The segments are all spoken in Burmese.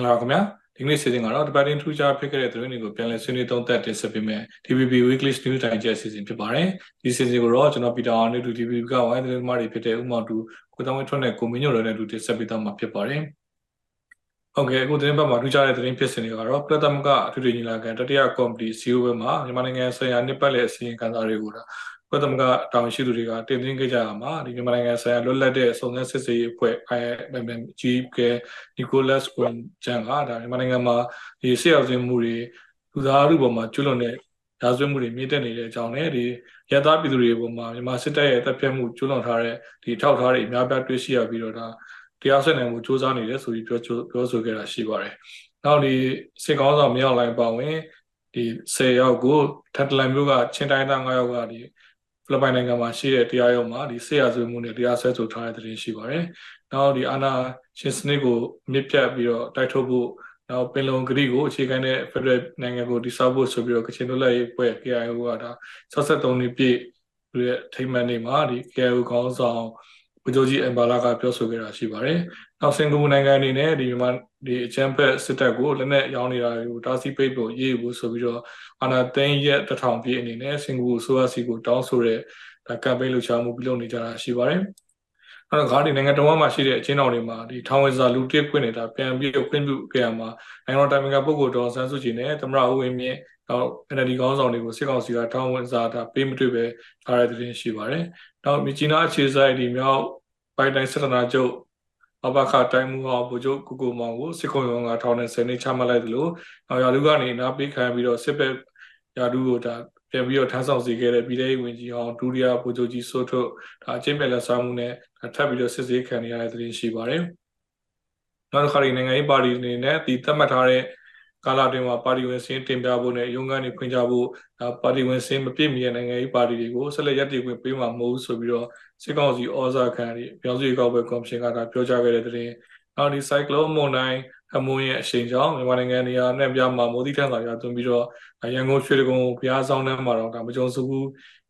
င်္ဂလာပါခင်ဗျာဒီကနေ့စီစဉ်ကတော့ debating ထူးခြားဖြစ်ခဲ့တဲ့သတင်းတွေကိုပြန်လည်ဆွေးနွေးသုံးသပ်တင်ဆက်ပေးမယ် TVB Weekly News Time ကျစီစဉ်ဖြစ်ပါတယ်ဒီစီစဉ်ကိုတော့ကျွန်တော်ပီတာအောင်နဲ့တူ TVB ကဝိုင်းသတင်းမားတွေဖြစ်တဲ့ဥမောင်တူကိုတောင်းဝင်းထွန်းနဲ့ကိုမင်းညိုတို့နဲ့တူတင်ဆက်ပေးသွားမှာဖြစ်ပါတယ်ဟုတ်ကဲ့အခုသတင်းပတ်မှာထူးခြားတဲ့သတင်းဖြစ်စဉ်တွေကတော့ပလက်တမကအထူးညီလာခံတတိယကော်မတီစီအိုဘဲမှာမြန်မာနိုင်ငံဆိုင်ရာနှစ်ပတ်လည်အစီရင်ခံစာတွေကို ကုသမကတောင်ရှိသူတွေကတင်သွင်းခဲ့ကြတာမှာဒီမြန်မာနိုင်ငံဆိုင်ရာလွတ်လပ်တဲ့စုံစမ်းစစ်ဆေးရေးအဖွဲ့ IMG ကနီကိုလတ်ကွန်ဂျန်ကဒါမြန်မာနိုင်ငံမှာဒီဆရာဆင်းမှုတွေလူသားလူပေါ်မှာကျွလွန်တဲ့ဓာဆွေးမှုတွေမြင့်တက်နေတဲ့အကြောင်းနဲ့ဒီရသပြည်သူတွေပေါ်မှာမြန်မာစစ်တပ်ရဲ့တပ်ဖြတ်မှုကျွလွန်ထားတဲ့ဒီထောက်ထားတွေအများပြတွေ့ရှိရပြီးတော့ဒါတရားစွဲနိုင်မှုစ조사နေတယ်ဆိုပြီးပြောပြောဆိုခဲ့တာရှိပါတယ်။နောက်ဒီစစ်ကောင်းဆောင်မြောက်လိုင်းပါဝင်ဒီ10ယောက်ကိုထပ်တလန်မျိုးကချင်းတိုင်းသား9ယောက်ကဒီ ဖိလစ်ပိုင်နိုင်ငံမှာရှိတဲ့တရားရုံးမှာဒီဆေးရဆွေးမှုနဲ့တရားစွဲဆိုထားတဲ့သတင်းရှိပါတယ်။နောက်ဒီအာနာရှင်စနစ်ကိုမြစ်ပြတ်ပြီးတော့တိုက်ထုတ်ဖို့နောက်ပင်လုံဂရီကိုအခြေခံတဲ့ Federal နိုင်ငံကိုတည်ဆောက်ဖို့ဆိုပြီးတော့ကချင်လွတ်လပ်ရေးအဖွဲ့ KIO ကဒါ63နှစ်ပြည့်ရဲ့ထိမှန်နေမှာဒီ KIO ခေါင်းဆောင် ဗိုလ်ချုပ်ကြီးအမ်ဘာလာကပြောဆိုခဲ့တာရှိပါတယ်။နောက်စင်ကာပူနိုင်ငံအနေနဲ့ဒီမြန်မာဒီအချမ်းဖက်စစ်တပ်ကိုလက်နက်ရောင်းနေတာကိုတားဆီးပိတ်ဖို့ရေးဖို့ဆိုပြီးတော့အာနာသိန်းရက်တထောင်ပြည့်အနေနဲ့စင်ကာပူဆိုအစီကိုတောင်းဆိုတဲ့ဒါကမ်ပိန်းလှုပ်ရှားမှုပြုလုပ်နေကြတာရှိပါတယ်။အဲတော့ဂါဒီနိုင်ငံတော်မှာရှိတဲ့အချင်းတော်တွေမှာဒီထောင်ဝစာလူတစ်ခွင့်နေတာပြန်ပြီးခွင့်ပြုခဲ့ရမှာနိုင်ငံတော်တိုင်ပင်ခံပုဂ္ဂိုလ်တော်ဆန်းစုကြည်နဲ့သမရဦးဝင်းမြင့်နောက် NLD ခေါင်းဆောင်တွေကိုစစ်ကောင်စီကထောင်ဝင်စာတာပေးမတွေ့ပဲထားတဲ့သတင်းရှိပါတယ်။နောက်မြကြီးနားအခြေစိုက်ဒီမြောက် ပိုင်တိုင်းစစ်တနာချုပ်အဘခတိုင်းမှုဟောဗိုလ်ချုပ်ကုကုမောင်ကိုစစ်ခုံရုံးကထောင်နဲ့10နှစ်ချမှတ်လိုက်သလိုနောက်ရာလူကနေနားပေးခံပြီးတော့စစ်ဘက်ရာလူကိုဒါပြန်ပြီးတော့ထမ်းဆောင်စီခဲ့တဲ့ပြည်ထောင်ဝင်ကြီးဟောင်းဒုတိယဗိုလ်ချုပ်ကြီးစိုးထုတ်ဒါအချင်းပြလက်စားမှုနဲ့ထပ်ပြီးတော့စစ်ဆေးခံရတဲ့သတင်းရှိပါတယ်နောက်တစ်ခါဒီနိုင်ငံရေးပါတီအနေနဲ့ဒီသတ်မှတ်ထားတဲ့ကာလတွင်မှာပါတီဝင်စင်းတင်ပြဖို့နဲ့ရုံးကနေဖွင့်ကြဖို့ဒါပါတီဝင်စင်းမပြည့်မီတဲ့နိုင်ငံရေးပါတီတွေကိုဆက်လက်ရည်တည်ခွင့်ပေးမှာမဟုတ်ဆိုပြီးတော့ စစ်ကောင်စီဩဇာခံတွေပြောင်းစုကောက်ပွဲကော်မရှင်ကဒါပြောကြားခဲ့တဲ့တဲ့နောက်ဒီဆိုင်ကလုန်းမွန်တိုင်းအမွန်ရဲ့အရှိန်ကြောင့်မြန်မာနိုင်ငံနေရာနဲ့ပြမှာမိုးတိထန်သာရသွင်းပြီးတော့ရန်ကုန်ရွှေတကုံဘုရားဆောင်ထဲမှာတော့ဒါမကြုံစဘူး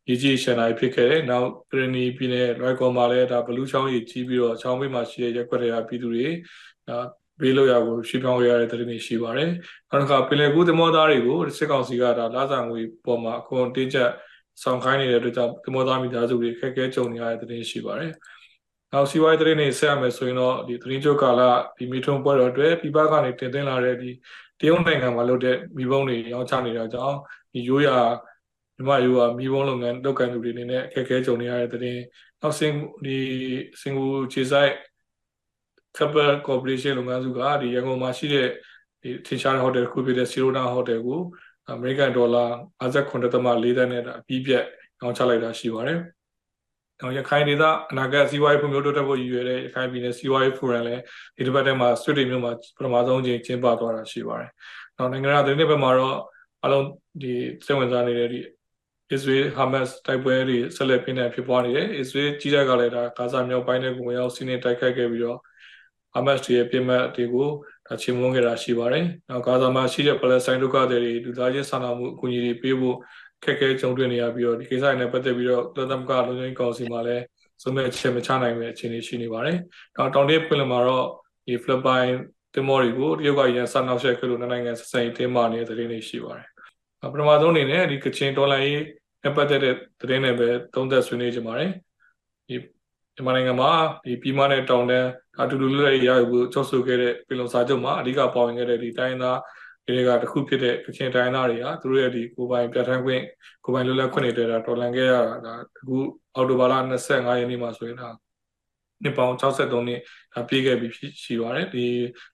ရေကြီးရှန်နိုင်ဖြစ်ခဲ့တယ်။နောက်ပရနီပြည်နယ်လွိုက်ကော်မှာလည်းဒါဘလူးချောင်းကြီးကြီးပြီးတော့ချောင်းဘေးမှာရှိတဲ့ရက်ွက်တွေကပြည်သူတွေဒါဘေးလို့ရကိုရှိပြောင်းရတဲ့တဲ့တွေရှိပါတယ်။နောက်တစ်ခါပင်လယ်ကူးသမောသားတွေကိုစစ်ကောင်စီကဒါလာဆန်ငွေပေါ်မှာအခွန်တင်းကျပ် ဆောင်ခိုင်းနေတဲ့အတွက်ကြောင့်သမောသားမိသားစုတွေခက်ခဲကြုံနေရတဲ့တဲ့ရှိပါတယ်။နောက်စီဝိုင်းတဲ့နေဆက်ရမယ်ဆိုရင်တော့ဒီသတင်းချုပ်ကာလဒီမီထုံပွဲတော်အတွက်ပြပကနေတင်သွင်းလာတဲ့ဒီတရုတ်နိုင်ငံမှာလုပ်တဲ့မိဘုံတွေရောင်းချနေတာကြောင့်ဒီရိုးရာမြမရိုးရာမိဘုံလုပ်ငန်းလုပ်ကိုင်သူတွေအနေနဲ့အခက်အခဲကြုံနေရတဲ့တဲ့နောက်စင်ဒီစင်ကူခြေဆိုင် Capital Corporation လုပ်ငန်းစုကဒီရန်ကုန်မှာရှိတဲ့ဒီထင်ရှားတဲ့ဟိုတယ်တစ်ခုဖြစ်တဲ့ Sirona Hotel ကို အမေရိကန်ဒေါ်လာ59.4သန်းနဲ့အပြီးပြတ်ရောင်းချလိုက်တာရှိပါတယ်။နောက်ရခိုင်ဒေသအနာဂတ်စီးပွားရေးဖွံ့ဖြိုးတိုးတက်ဖို့ရည်ရွယ်တဲ့ရခိုင်ပြည်နယ်စီးပွားရေးဖိုရမ်လည်းဒီတစ်ပတ်ထဲမှာဆွေးနွေးမျိုးမှာပထမဆုံးချိန်ကျင်းပသွားတာရှိပါတယ်။နောက်နိုင်ငံတော်သတင်းတွေဘက်မှာတော့အလုံးဒီစိတ်ဝင်စားနေတဲ့ဒီ Israel Hamas တိုက်ပွဲတွေဆက်လက်ပြင်းထန်ဖြစ်ပွားနေတယ်။ Israel ကြီးတဲ့ကလည်းဒါဂါဇာမြောက်ပိုင်းတွေကိုဝင်ရောက်စီးနင်းတိုက်ခိုက်ခဲ့ပြီးတော့ Hamas တွေရဲ့ပြည်မှတ်တွေကိုဒါ ချေမှုန်းခဲ့တာရှိပါတယ်။နောက်ဂါဇာမှာရှိတဲ့ Palestine ဒုက္ခသည်တွေလူသားချင်းစာနာမှုအကူအညီတွေပေးဖို့ခက်ခဲကြုံတွေ့နေရပြီးတော့ဒီကိစ္စတွေနဲ့ပတ်သက်ပြီးတော့တသမကလုံခြုံရေးကောင်စီမှာလည်းစုံမဲ့ချက်မချနိုင်တဲ့အခြေအနေရှိနေပါတယ်။နောက်တောင်တည့်ပြည်လမှာတော့ဒီ Philippine တင်မော်တွေကိုတရုတ်ကရန်စနောက်ဆက်ခဲ့လို့နိုင်ငံစစိုင်တင်းမာနေတဲ့သတင်းတွေရှိပါတယ်။ပထမဆုံးအနေနဲ့ဒီကချင်ဒေါ်လာရေးနဲ့ပတ်သက်တဲ့သတင်းတွေပဲသုံးသပ်ဆွေးနွေးကြပါတယ်။ဒီ မြန်မာနိုင်ငံမှာဒီပြည်မနဲ့တောင်တန်းအတူတူလေးရယူချုပ်ဆိုခဲ့တဲ့ပြည်လုံစာချုပ်မှာအဓိကပါဝင်ခဲ့တဲ့ဒီတိုင်းသားတွေကတခုဖြစ်တဲ့ကချင်တိုင်းသားတွေဟာသူတို့ရဲ့ဒီကိုပိုင်ပြဋ္ဌာန်းခွင့်ကိုပိုင်လွတ်လပ်ခွင့်တွေတော်လန်ခဲ့ရတာဒါအခုအော်တိုဘာလ25ရက်နေ့မှာဆိုရင်ဒါနှစ်ပေါင်း63နှစ်ဒါပြည့်ခဲ့ပြီရှိပါတယ်ဒီ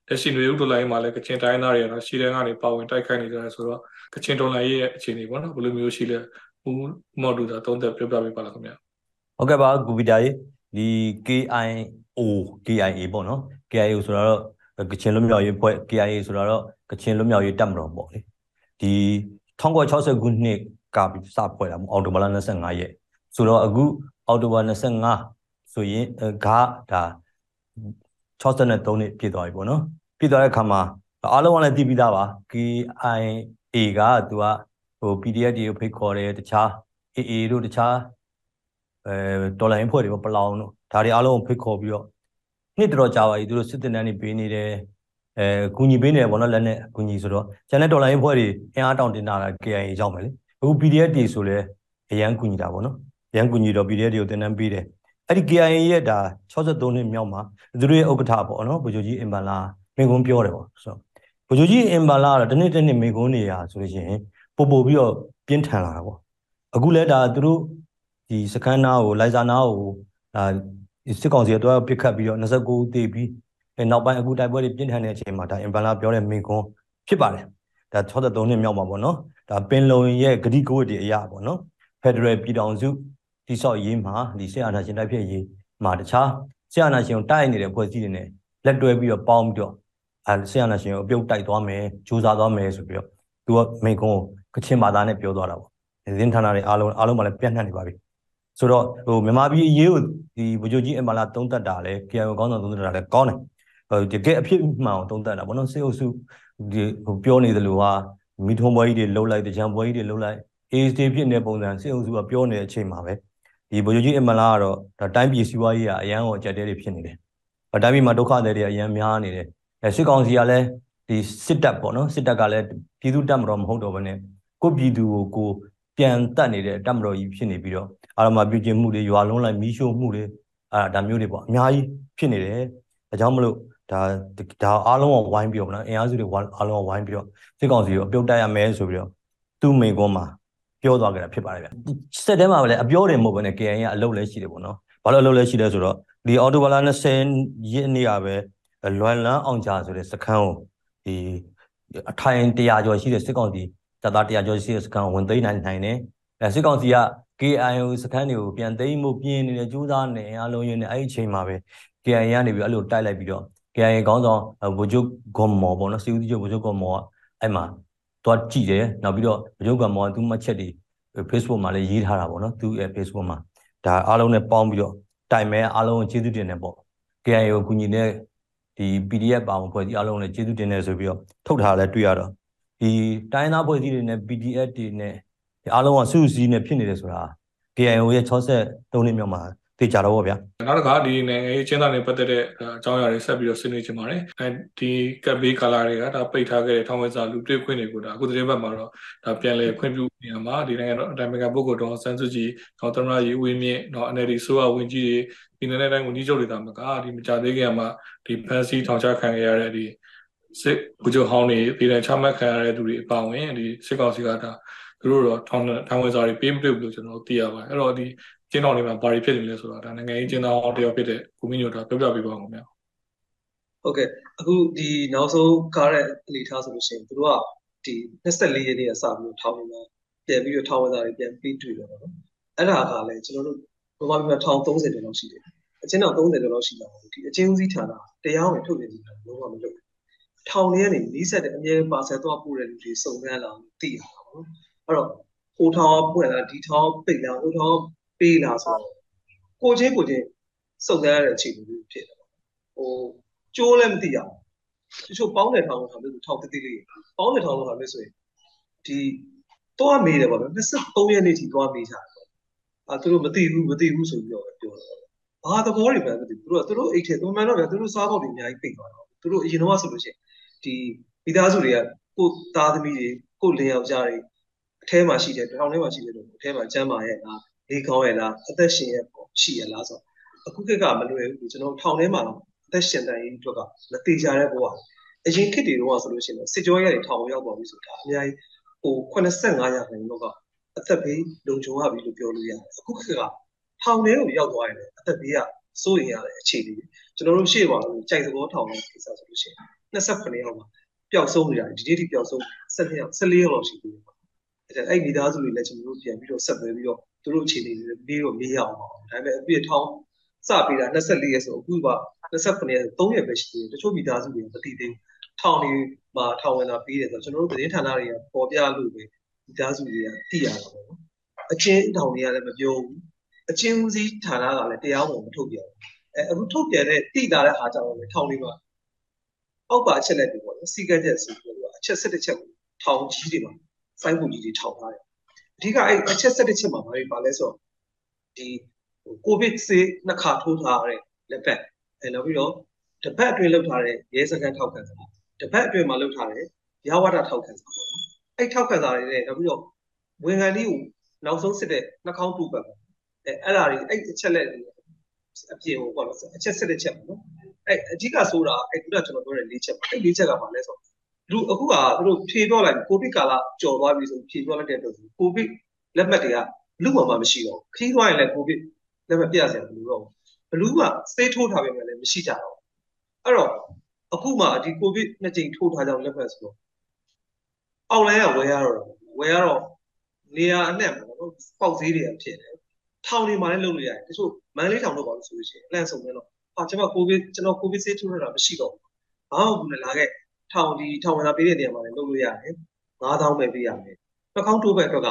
လက်ရှိຫນွေဥဒလိုင်းမှာလည်းကချင်တိုင်းသားတွေကတော့ရှီတန်းကနေပါဝင်တိုက်ခိုက်နေကြတယ်ဆိုတော့ကချင်တော်လိုင်းရဲ့အခြေအနေပေါ့နော်ဘယ်လိုမျိုးရှိလဲဦးမော်ဒူတာသုံးသက်ပြောပြပေးပါလားခင်ဗျဟုတ်ကဲ့ပါဂူဗီတာကြီး ဒီ KIO KIA ပေါ့နော် KIO ဆိုတော့ကချင်လွတ်မြောက်ရေးဖွဲ့ KIA ဆိုတော့ကချင်လွတ်မြောက်ရေးတပ်မတော်ပေါ့လေဒီ1960ခုနှစ်ကစဖွဲ့တာအော်တိုဘာလ25ရက်ဆိုတော့အခုအော်တိုဘာ25ဆိုရင်ဂါဒါ63နှစ်ပြည့်သွားပြီပေါ့နော်ပြည့်သွားတဲ့အခါမှာအားလုံးကလည်းသိပြီးသားပါ KIA ကသူကဟို PDF တွေကိုဖိတ်ခေါ်တယ်တခြား AA တို့တခြား အဲဒေါ်လာရင်းဖွဲ့တွေပေါ့ပလောင်တို့ဒါတွေအားလုံးကိုဖိတ်ခေါ်ပြီးတော့နှစ်တော်ကြာပါပြီသူတို့စစ်တင်တန်းတွေပေးနေတယ်အဲကူညီပေးနေတယ်ပေါ့နော်လက်နဲ့ကူညီဆိုတော့ကျန်တဲ့ဒေါ်လာရေးဖွဲ့တွေအင်အားတောင်တင်တာ KIA ရောက်မယ်လေအခု PDF တွေဆိုလဲအရန်ကူညီတာပေါ့နော်အရန်ကူညီတော့ PDF တွေကိုတင်တန်းပေးတယ်အဲ့ဒီ KIA ရဲ့ဒါ63နှစ်မြောက်မှာသူတို့ရဲ့ဥက္ကဋ္ဌပေါ့နော်ဗိုလ်ချုပ်ကြီးအင်ဘန်လာမင်းကုန်းပြောတယ်ပေါ့ဆိုတော့ဗိုလ်ချုပ်ကြီးအင်ဘန်လာကတော့တနေ့တနေ့မင်းကုန်းနေရဆိုလို့ရှိရင်ပို့ပို့ပြီးတော့ပြင်းထန်လာတာပေါ့အခုလဲဒါသူတို့ ဒီစကန်နာကိုလိုက်ဇာနာကိုဒါစစ်ကောင်စီကတော့ပြစ်ခတ်ပြီးတော့29ဦးသေပြီးနောက်ပိုင်းအခုတိုက်ပွဲတွေပြင်းထန်တဲ့အချိန်မှာဒါအင်ဘန်လာပြောတဲ့မင်းကုန်းဖြစ်ပါတယ်ဒါ63နှစ်မြောက်မှာပေါ့နော်ဒါပင်လုံရဲ့ဂတိကဝတ်တွေအရာပေါ့နော်ဖက်ဒရယ်ပြည်ထောင်စုတိဆောက်ရေးမှာဒီဆရာနာရှင်တိုက်ဖြစ်ရေးမှာတခြားဆရာနာရှင်ကိုတိုက်နေတဲ့ဖွဲ့စည်းတွေနဲ့လက်တွဲပြီးတော့ပေါင်းပြီးတော့အဲဆရာနာရှင်ကိုအပြုတ်တိုက်သွားမယ်ဂျိုးစားသွားမယ်ဆိုပြီးတော့သူကမိန်ကုန်းကချင်ဘာသာနဲ့ပြောသွားတာပေါ့သတင်းဌာနတွေအားလုံးအားလုံးမှလည်းပြန့်နှံ့နေပါပြီ ဆိုတော့ဟိုမြန်မာပြည်အရေးကိုဒီဗိုလ်ချုပ်ကြီးအမလာသုံးသက်တာလဲ KIO ကောင်းဆောင်သုံးသက်တာလဲကောင်းတယ်ဟိုတကယ်အဖြစ်မှန်အောင်သုံးသက်တာဗောနော်စေအုပ်စုဒီဟိုပြောနေသလိုဟာမိထုံးပွဲကြီးတွေလှုပ်လိုက်တကြံပွဲကြီးတွေလှုပ်လိုက်အေးစတေးဖြစ်နေပုံစံစေအုပ်စုကပြောနေတဲ့အချိန်မှာပဲဒီဗိုလ်ချုပ်ကြီးအမလာကတော့ဒါတိုင်းပြည်စီးပွားရေးကအရန်ကိုအကြက်တဲတွေဖြစ်နေတယ်။တိုင်းပြည်မှာဒုက္ခတွေတွေအရန်များနေတယ်။အဲစစ်ကောင်စီကလည်းဒီစစ်တပ်ပေါ့နော်စစ်တပ်ကလည်းပြည်သူတပ်မတော်မဟုတ်တော့ဘဲနဲ့ကိုပြည်သူကိုကို ပြန်တက်နေတဲ့တပ်မတော်ကြီးဖြစ်နေပြီးတော့အာရမပြုကျင်မှုတွေရွာလုံးလိုက်မီးရှို့မှုတွေအာဒါမျိုးတွေပေါ့အများကြီးဖြစ်နေတယ်။ဒါကြောင့်မလို့ဒါဒါအားလုံးကဝိုင်းပြီးတော့နော်အင်အားစုတွေအားလုံးကဝိုင်းပြီးတော့စစ်ကောင်စီကိုအပြုတ်တိုက်ရမယ်ဆိုပြီးတော့သူ့မိန်ကွန်းမှာပြောသွားကြတာဖြစ်ပါတယ်ဗျစက်တဲမှာလည်းအပြောတယ်မဟုတ်ဘဲနဲ့ KN ကအလုပ်လည်းရှိတယ်ပေါ့နော်ဘာလို့အလုပ်လည်းရှိလဲဆိုတော့ဒီအော်တိုဘာလာ20ရက်နေ့ကပဲလွမ်လန်းအောင်ကြာဆိုတဲ့စခန်းကိုဒီအထိုင်100ကျော်ရှိတဲ့စစ်ကောင်စီ တပ်သား100ကျော်ရှိတဲ့စခန်းကိုဝင်သိမ်းနိုင်နိုင်တယ်အဲစစ်ကောင်စီက KIO စခန်းတွေကိုပြန်သိမ်းမှုပြင်းနေတဲ့ကြိုးစားနေအားလုံးရင်းနဲ့အဲ့ဒီအချိန်မှာပဲ KIA ကနေပြီးအဲ့လိုတိုက်လိုက်ပြီးတော့ KIA ခေါင်းဆောင်ဗိုလ်ချုပ်ဂွန်မော်ပေါ့နော်စီဦးစီးချုပ်ဗိုလ်ချုပ်ဂွန်မော်ကအဲ့မှာသွားကြည့်တယ်နောက်ပြီးတော့ဗိုလ်ချုပ်ဂွန်မော်ကသူ့မှတ်ချက်တွေ Facebook မှာလည်းရေးထားတာပေါ့နော်သူ့ရဲ့ Facebook မှာဒါအားလုံးနဲ့ပေါင်းပြီးတော့တိုင်မဲအားလုံးကိုကျေးဇူးတင်တယ်ပေါ့ KIA ကိုကူညီတဲ့ဒီ PDF ပါဝင်ဖွဲ့စည်းအားလုံးနဲ့ကျေးဇူးတင်တယ်ဆိုပြီးတော့ထုတ်ထားလဲတွေ့ရတော့ ဒီတိုင်းသားဖွဲ့စည်းတွေနဲ့ PDF တွေနဲ့အားလုံးကစုစည်းနဲ့ဖြစ်နေတယ်ဆိုတာ KIO ရဲ့63နှစ်မြောက်မှာသိကြတော့ဗောဗျာနောက်တစ်ခါဒီနိုင်ငံရေးချင်းသားတွေပတ်သက်တဲ့အကြောင်းအရာတွေဆက်ပြီးတော့ဆွေးနွေးချင်ပါတယ်အဲဒီကပ်ဘေးကာလာတွေကဒါပိတ်ထားခဲ့တဲ့ထောင်ဝဲစာလူတွေ့ခွင့်တွေကိုဒါအခုသတင်းပတ်မှာတော့ဒါပြန်လည်ခွင့်ပြုနေရမှာဒီနိုင်ငံတော်အတိုင်ပင်ခံပုဂ္ဂိုလ်တော်ဆန်းစုကြည်တော်သမ္မတရေးဝင်းမြင့်တော့ NLD ဆိုအဝင်ကြီးတွေဒီနိုင်ငံတိုင်းကိုညီချုပ်တွေတာမကဒီမကြသေးခင်မှာဒီဖန်စီထောင်ချခံရတဲ့ဒီ စစ်ဘူဂျိုဟောင်းတွေပြည်ထောင်ချမှတ်ခံရတဲ့သူတွေအပါအဝင်ဒီစစ်ကောင်စီကဒါသူတို့တော့ထောင်ထောင်ဝင်စာတွေပေးမတွေ့ဘူးလို့ကျွန်တော်သိရပါတယ်အဲ့တော့ဒီကျင်းတော်တွေမှာဘာတွေဖြစ်နေလဲဆိုတော့ဒါနိုင်ငံရေးကျင်းတော်တယောက်ဖြစ်တဲ့ကိုမင်းညိုတာပြောပြပေးပါဦးခင်ဗျာဟုတ်ကဲ့အခုဒီနောက်ဆုံးကားတဲ့အနေထားဆိုလို့ရှိရင်သူတို့ကဒီ24ရက်နေ့ကစပြီးထောင်နေမှာပြန်ပြီးတော့ထောင်ဝင်စာတွေပြန်ပြီးတွေ့တယ်ပေါ့နော်အဲ့ဒါကလည်းကျွန်တော်တို့ဘဝပြည်မှာထောင်30ကျော်လောက်ရှိတယ်အချင်းတော်30ကျော်လောက်ရှိတာပေါ့ဒီအချင်းဦးစီးဌာနတရားဝင်ထုတ်ပြန်နေတာလုံးဝမလုပ်ဘူး ထောင်ထဲကနေနီးစက်တဲ့အမြဲပါဆယ်သွားပို့တဲ့လူတွေစုံစမ်းလာသိရတာပေါ့နော်အဲ့တော့ဟိုထောင်ပွင့်လာဒီထောင်ပိတ်လာဟိုထောင်ပေးလာဆိုတော့ကိုချင်းကိုချင်းစုံစမ်းရတဲ့အချိန်မျိုးဖြစ်တယ်ဟိုကျိုးလည်းမသိရဘူးတချို့ပေါင်းတဲ့ထောင်ထောင်မျိုးထောင်တတိလေးပေါင်းတဲ့ထောင်ထောင်မျိုးဆိုရင်ဒီတော့မေးတယ်ပေါ့နော်23ရက်နေ့ထိတော့မေးကြတယ်ပေါ့အာသူတို့မသိဘူးမသိဘူးဆိုပြီးတော့ပြောတယ်ဘာသဘောတွေပဲမသိဘူးသူတို့သူတို့အိတ်ထဲသူမှန်တော့ဗျာသူတို့စားဖို့တွေအများကြီးပိတ်သွားတော့သူတို့အရင်တော့ဆိုလို့ရှိရင် ဒီမိသားစုတွေကကိုသားသမီးတွေကိုလင်ယောက်ျားတွေအထဲမှာရှိတယ်ထောင်ထဲမှာရှိတယ်လို့အထဲမှာကျမ်းမာရဲ့လားလေကောင်းရဲ့လားအသက်ရှင်ရဲ့ပေါ့ရှိရဲ့လားဆိုအခုခေတ်ကမလွယ်ဘူးကျွန်တော်ထောင်ထဲမှာအသက်ရှင်တဲ့ရေးအတွက်ကမတေချာတဲ့ဘဝအရင်ခေတ်တွေတော့ဆိုလို့ရှိရင်စစ်ကြောရေးတွေထောင်ရောက်သွားပြီဆိုတာအများကြီးဟို85ရာခိုင်နှုန်းကအသက်ဘေးလုံခြုံရပြီလို့ပြောလို့ရတယ်အခုခေတ်ကထောင်ထဲကိုရောက်သွားရင်အသက်ဘေးက စိုးရင်ရတဲ့အခြေအနေကျွန်တော်တို့ရှေ့ပါလို့ကြိုက်သဘောထောင်တဲ့ကိစ္စဆိုလို့ရှိရင်28ရောက်မှာပျောက်ဆုံးနေရတယ်ဒီနေ့ထိပျောက်ဆုံး14ရောက်14ရောက်လောက်ရှိသေးတယ်ပေါ့အဲ့အဲ့မိသားစုတွေလည်းကျွန်တော်တို့ပြန်ပြီးတော့ဆက်သွယ်ပြီးတော့သူတို့အခြေအနေတွေပြီးတော့မေးရအောင်ပါဒါပေမဲ့အပြည့်ထောင်းစပေးတာ24ရက်ဆိုအခုက28ရက်3ရက်ပဲရှိသေးတယ်တချို့မိသားစုတွေမသိသေးဘူးထောင်နေမှာထောင်ဝင်တာပြီးတယ်ဆိုတော့ကျွန်တော်တို့သတင်းဌာနတွေကပေါ်ပြလို့ပဲမိသားစုတွေကသိရတာပေါ့နော်အချင်းထောင်တွေကလည်းမပြောဘူး အချင်းဦးစီးဌာနကလည်းတရားဝင်မထုတ်ပြန်ဘူးအဲအခုထုတ်ပြန်တဲ့တိတာတဲ့အားကြောင့်လည်းထောင်လေးမှာအောက်ပါအချက်လက်တွေပေါ့နော်စီကတ်ချက်ဆိုပြီးတော့အချက်၁၁ချက်ကိုထောင်ကြီးတွေမှာစိုင်းပုံကြီးတွေထောင်ထားတယ်အဓိကအဲ့အချက်၁၁ချက်မှာဘာတွေပါလဲဆိုတော့ဒီကိုဗစ်ဆေးနှစ်ခါထိုးထားတဲ့လက်ပတ်အဲနောက်ပြီးတော့တစ်ပတ်အတွင်းလောက်ထားတဲ့ရဲစခန်းထောက်ခံစာတပတ်အတွင်းမှာလုပ်ထားတယ်ရဝဒထောက်ခံစာပေါ့နော်အဲ့ထောက်ခံစာတွေနဲ့နောက်ပြီးတော့ဝန်ခံလေးကိုနောက်ဆုံးစစ်တဲ့နှာခေါင်းတူပတ်ပေါ့ အဲအဲ့ဒါတွေအဲ့အချက်လက်တွေအပြင်ဟိုပေါ့နော်အချက်စစ်တဲ့ချက်ပေါ့နော်အဲ့အဓိကဆိုတာအဲ့ခုနကကျွန်တော်ပြောတဲ့၄ချက်ပေါ့အဲ့၄ချက်ကဘာလဲဆိုတော့သူအခုကသူတို့ဖြေပြောလိုက်ကိုဗစ်ကာလကြော်သွားပြီဆိုဖြေပြောလိုက်တဲ့အတွက်ကိုဗစ်လက်မှတ်တွေကလူ့မှာမရှိတော့ခီးသွားရင်လည်းကိုဗစ်လက်မှတ်ပြရစရာမလိုတော့ဘလူးကစေးထိုးထားပေမဲ့လည်းမရှိကြတော့အဲ့တော့အခုမှဒီကိုဗစ်နှစ်ကြိမ်ထိုးထားကြအောင်လက်မှတ်ဆိုတော့အောက်လိုင်းကဝယ်ရတော့ဝယ်ရတော့နေရာအနှံ့ပေါ့နော်ပေါက်ဈေးတွေကဖြစ်တယ် ထောင်တွေမှာလည်းလုပ်လို့ရတယ်တချို့မန်လေးထောင်တော့ပါလို့ဆိုလို့ရှိရင်အလန့်ဆုံးပဲတော့ဟာကျွန်တော်ကိုဗစ်ကျွန်တော်ကိုဗစ်ဆေးထိုးရတာမရှိတော့ဘူးဘာမှဘူးလေလာခဲ့ထောင်ဒီထောင်ဝင်လာပေးတဲ့နေရာမှာလည်းလုပ်လို့ရတယ်9000ပဲပေးရမယ်နှာခေါင်းတိုးဘက်အတွက်က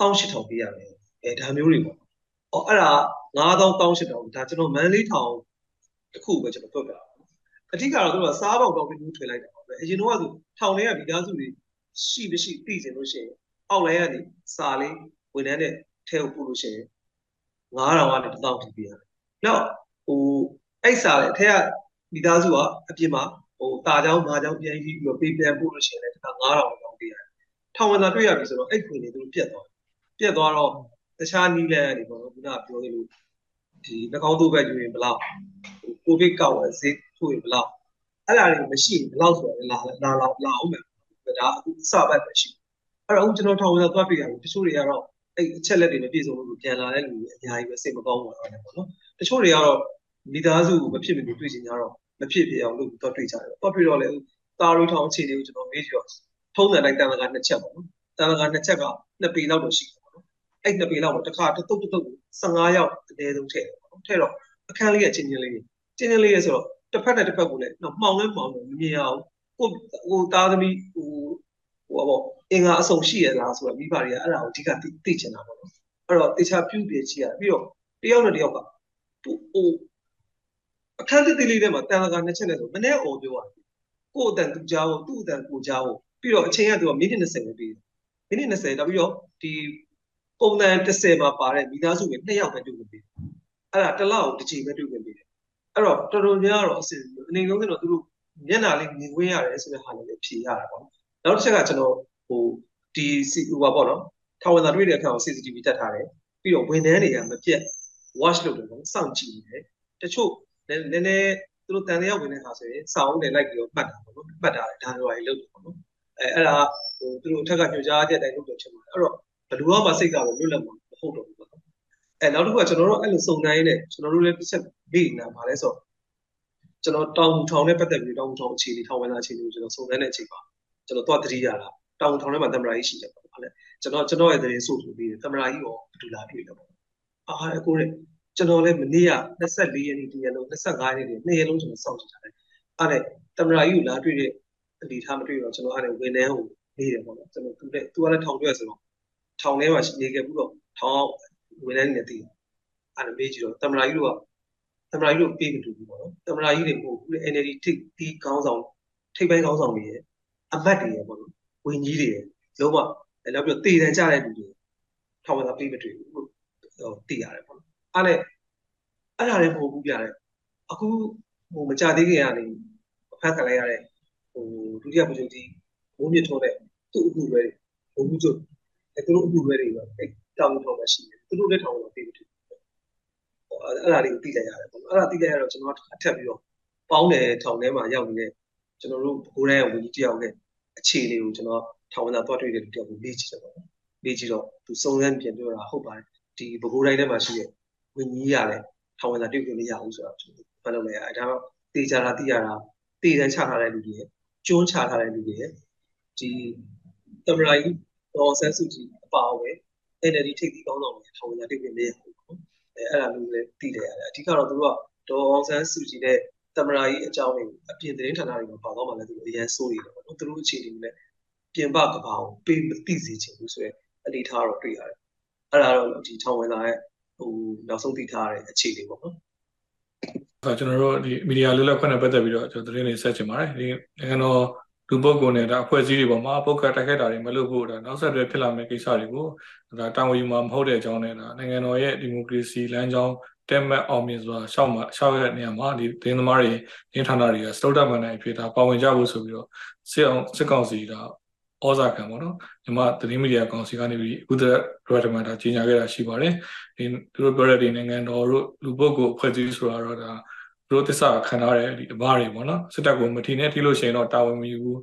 18000ပေးရမယ်အဲဒါမျိုးတွေပေါ့အော်အဲ့ဒါ9000 18000ဒါကျွန်တော်မန်လေးထောင်တစ်ခုပဲကျွန်တော်ပြောပြတာအဓိကတော့သူကစားပေါက်တော့ပြီးထွေလိုက်တာပေါ့ပဲအရင်တော့ကသူထောင်ထဲကမိသားစုတွေရှိမရှိသိချင်လို့ရှိရင်အောက်လိုင်းကနေစာလေးဝန်ထမ်းနဲ့ထဲကိုပို့လို့ရှိရင် 9000ကနေ1000ထိပေးရတယ်။နောက်ဟိုအဲ့စာလေအထက်ကမိသားစုကအပြင်မှာဟိုတာချောင်းမာချောင်းပြန်ပြီးပြီးတော့ပေးပြန်ပို့လို့ရှိရင်လည်းတစ်ခါ9000လောက်တောင်းပေးရတယ်။ထောင်ဝင်စာတွေ့ရပြီဆိုတော့အဲ့ခွေတွေသူတို့ပြတ်သွားတယ်။ပြတ်သွားတော့တခြားနီးလန်းတွေပေါ့နော်ခုနကပြောသလိုဒီနှကောင်းတို့ဘက်ယူရင်ဘလောက်ကိုဗစ်ကောက်ဈေးထိုးရင်ဘလောက်အဲ့ဒါတွေမရှိဘလောက်ဆိုတော့လာလာလာအောင်မယ်ဒါအခုအစဘက်ပဲရှိအဲ့တော့ကျွန်တော်ထောင်ဝင်စာသွားပေးရဘူးတချို့တွေကတော့ အဲ့အချက်လက်တွေမပြည့်စုံလို့ပြန်လာတဲ့လူတွေအများကြီးပဲစိတ်မကောင်းဘူးတော့ပေါ့နော်တချို့တွေကတော့မိသားစုကိုမဖြစ်မနေတွေ့ချင်ကြတော့မဖြစ်ဖြစ်အောင်လုပ်တော့တွေ့ကြတယ်တော့တွေ့တော့လေတာရီထောင်အခြေတွေကိုကျွန်တော်မေးကြည့်တော့ထုံးတယ်လိုက်တန်လကနှစ်ချက်ပေါ့နော်တန်လကနှစ်ချက်ကနှစ်ပေလောက်တော့ရှိတယ်ပေါ့နော်အဲ့နှစ်ပေလောက်တော့တစ်ခါတုတ်တုတ်တုတ်15ရောက်အနည်းဆုံးထည့်တယ်ပေါ့နော်ထည့်တော့အခန်းလေးကချင်းချင်းလေးချင်းချင်းလေးရဆိုတော့တစ်ဖက်နဲ့တစ်ဖက်ကိုလည်းတော့မှောင်လဲမှောင်လို့မမြင်အောင်ကိုဟိုသားသမီးဟိုဟိုပေါ့ အင်္ဂါအစုံရှိရလားဆိုတော့မိဘတွေကအဲ့ဒါကိုအဓိကသိချင်တာပေါ့နော်အဲ့တော့တေချာပြုပြချီရပြီးတော့တယောက်နဲ့တယောက်ကဟိုအခန်းတစ်သေးလေးထဲမှာတန်လကာနှစ်ချက်နဲ့ဆိုမနေ့အော်ပြောရတယ်ကို့အတန်သူကြားဖို့သူ့အတန်ကိုကြားဖို့ပြီးတော့အချိန်ကသူကမိနစ်20ပဲပြီးမိနစ်20နောက်ပြီးတော့ဒီပုံစံ30မှာပါတဲ့မိသားစုပဲနှစ်ယောက်ပဲတွေ့ခွင့်ပေးအဲ့ဒါတစ်လောက်တစ်ချိန်ပဲတွေ့ခွင့်ပေးတယ်အဲ့တော့တော်တော်များတော့အစီအနေလုံးကတော့သူတို့မျက်နှာလေးမြင်ခွင့်ရတယ်ဆိုတဲ့ဟာလေးဖြေရတာပေါ့နောက်တစ်ချက်ကကျွန်တော် ဟိုဒီစီဟိုပါပေါ့နော်ထောင်ဝင်သာတွေ့တဲ့အခါကို CCTV တက်ထားတယ်ပြီးတော့ဝန်ထမ်းတွေကမပြတ် watch လုပ်တယ်ပေါ့စောင့်ကြည့်နေတယ်တချို့နည်းနည်းသူတို့တန်တရားဝင်တဲ့ခါဆိုရင်စာအုပ်နဲ့လိုက်ပြီးတော့မှတ်တာပေါ့နော်မှတ်တာဒါတွေပါလုပ်တယ်ပေါ့နော်အဲအဲ့ဒါဟိုသူတို့အထက်ကညွှန်ကြားတဲ့အတိုင်းလုပ်တယ်ချက်ပါတယ်အဲ့တော့ဘယ်လိုမှစိတ်ကလည်းလွတ်လပ်မှာမဟုတ်တော့ဘူးပေါ့နော်အဲနောက်တစ်ခုကကျွန်တော်တို့အဲ့လိုစုံတိုင်းနဲ့ကျွန်တော်တို့လည်းတစ်ချက်မေ့နေတာပါလဲဆိုတော့ကျွန်တော်တောင်ထောင်နဲ့ပတ်သက်ပြီးတောင်ထောင်အခြေအနေထောင်ဝင်လာအခြေအနေကိုကျွန်တော်စုံစမ်းတဲ့အချိန်ပါကျွန်တော်တော့တတိရတာ တောင်ထောင်ထဲမှာသမရာကြီးရှိတယ်ပေါ့ဟုတ်လဲကျွန်တော်ကျွန်တော်ရဲ့သတင်းဆို့ဆိုပြီးသမရာကြီးရောဘယ်လိုလာတွေ့လဲပေါ့အာအကိုရဲ့ကျွန်တော်လည်းမနေ့က24ရက်နေ့ဒီရက်လုံး25ရက်နေ့နှစ်ရက်လုံးကျွန်တော်စောင့်ကြည့်ထားတယ်အဲ့ဒါသမရာကြီးကိုလာတွေ့တဲ့အနေထားမတွေ့တော့ကျွန်တော်အဲ့ဒါဝန်ထမ်းကိုနေတယ်ပေါ့နော်ကျွန်တော်သူလည်းသူကလည်းထောင်တွေ့ဆိုတော့ထောင်ထဲမှာနေခဲ့ပြီးတော့ထောင်ဝန်ထမ်းနေတည်အဲ့ဒါမေးကြည့်တော့သမရာကြီးတို့ကသမရာကြီးတို့ပြေးမတူဘူးပေါ့နော်သမရာကြီးတွေပို့ဘူး NLD ထိပ်ဒီခေါင်းဆောင်ထိပ်ပိုင်းခေါင်းဆောင်တွေရဲ့အမတ်တွေရဲ့ပေါ့နော် ဝင်ကြီးတွေရဲ့လုံးဝနောက်ပြီးတော့တည်တံကြတဲ့လူတွေထောင်ဝင်တာပြေးမတွေ့ဘူးဟိုတည်ရတယ်ပေါ့နော်အဲ့လေအဲ့ဒါတွေပို့ဘူးပြတယ်အခုဟိုမကြသေးခင်ကနေဖတ်ခံလိုက်ရတဲ့ဟိုဒုတိယဗိုလ်ချုပ်ကြီးဘုံမြင့်ထိုးတဲ့သူ့အမှုတွေဘုံမှုချုပ်အဲသူတို့အမှုတွေတွေပဲတောင်းထောင်းမှရှိတယ်သူတို့လည်းထောင်းတော့ပြေးမတွေ့အဲ့ဒါတွေကိုသိလိုက်ရတယ်ပေါ့အဲ့ဒါသိလိုက်ရတော့ကျွန်တော်အထက်ပြီးတော့ပေါင်းတယ်ထောင်ထဲမှာရောက်နေတဲ့ကျွန်တော်တို့ဘိုးတိုင်းဝင်ကြီးတယောက်နဲ့ အခြေအနေကိုကျွန်တော်ထောင်ဝင်သာတွားတွေ့တဲ့လူတယောက်ကိုမေးကြည့်တယ်ပေါ့နော်မေးကြည့်တော့သူစုံစမ်းပြန်ပြောတာဟုတ်ပါတယ်ဒီဘိုးတိုင်းထဲမှာရှိတဲ့ဝင်ကြီးရတယ်ထောင်ဝင်သာတွေ့ခွင့်မရဘူးဆိုတော့ကျွန်တော်မှတ်လို့လည်းအဲဒါတော့တေချာတာသိရတာတေတန်းချထားတဲ့လူတွေကျွန်းချထားတဲ့လူတွေဒီသမရိုင်းဒေါ်ဆန်းစုကြည်အပါအဝင် NLD ထိပ်သီးကောင်းဆောင်တွေထောင်ဝင်သာတွေ့ခွင့်မရဘူးပေါ့အဲအဲ့ဒါမျိုးလည်းသိတယ်ရတယ်အဓိကတော့သူတို့ကဒေါ်ဆန်းစုကြည်တဲ့ သမရာကြီးအကြောင်းတွေအပြင်သတင်းဌာနတွေမှာပါတော့မှလည်းသူအရန်စိုးနေတယ်ပေါ့နော်သူတို့အခြေအနေနဲ့ပြင်ပကဘာကိုပေးမသိစေချင်ဘူးဆိုရဲအနေထားတော့တွေ့ရတယ်အဲ့ဒါတော့ဒီထောင်ဝင်လာရဲ့ဟိုနောက်ဆုံးသိထားတဲ့အခြေအနေပေါ့နော်ဆိုတော့ကျွန်တော်တို့ဒီမီဒီယာလွတ်လပ်ခွင့်နဲ့ပတ်သက်ပြီးတော့ကျွန်တော်သတင်းတွေဆက်ချင်ပါတယ်ဒီနိုင်ငံတော်လူပုဂ္ဂိုလ်နဲ့ဒါအဖွဲ့အစည်းတွေပေါ်မှာပုတ်ခတ်တိုက်ခိုက်တာတွေမလုပ်ဖို့ဒါနောက်ဆက်တွဲဖြစ်လာမယ့်ကိစ္စတွေကိုဒါတာဝန်ယူမှာမဟုတ်တဲ့အကြောင်းနဲ့ဒါနိုင်ငံတော်ရဲ့ဒီမိုကရေစီလမ်းကြောင်း တက်မတ်အောင်မြင်စွာရှောက်မှာရှောက်ရတဲ့နေရာမှာဒီတင်းသမားတွေနေဌာနတွေကစတုတ္တမန်နိုင်ဖြစ်တာပါဝင်ကြဖို့ဆိုပြီးတော့စစ်အောင်စစ်ကောင်စီကဩဇာခံပေါ့နော်မြန်မာသတင်းမီဒီယာကောင်စီကနေပြီးဥဒရရတမန်တာကြီးညာခဲ့တာရှိပါတယ်ဒီသူတို့ပြောတဲ့ဒီနိုင်ငံတော်တို့လူပုဂ္ဂိုလ်အဖွဲ့အစည်းဆိုတာတော့ဒါသူတို့တစ္ဆာခံထားတဲ့ဒီအဘာတွေပေါ့နော်စစ်တပ်ကိုမထီနဲ့ထိလို့ရှိရင်တော့တာဝန်မယူဘူး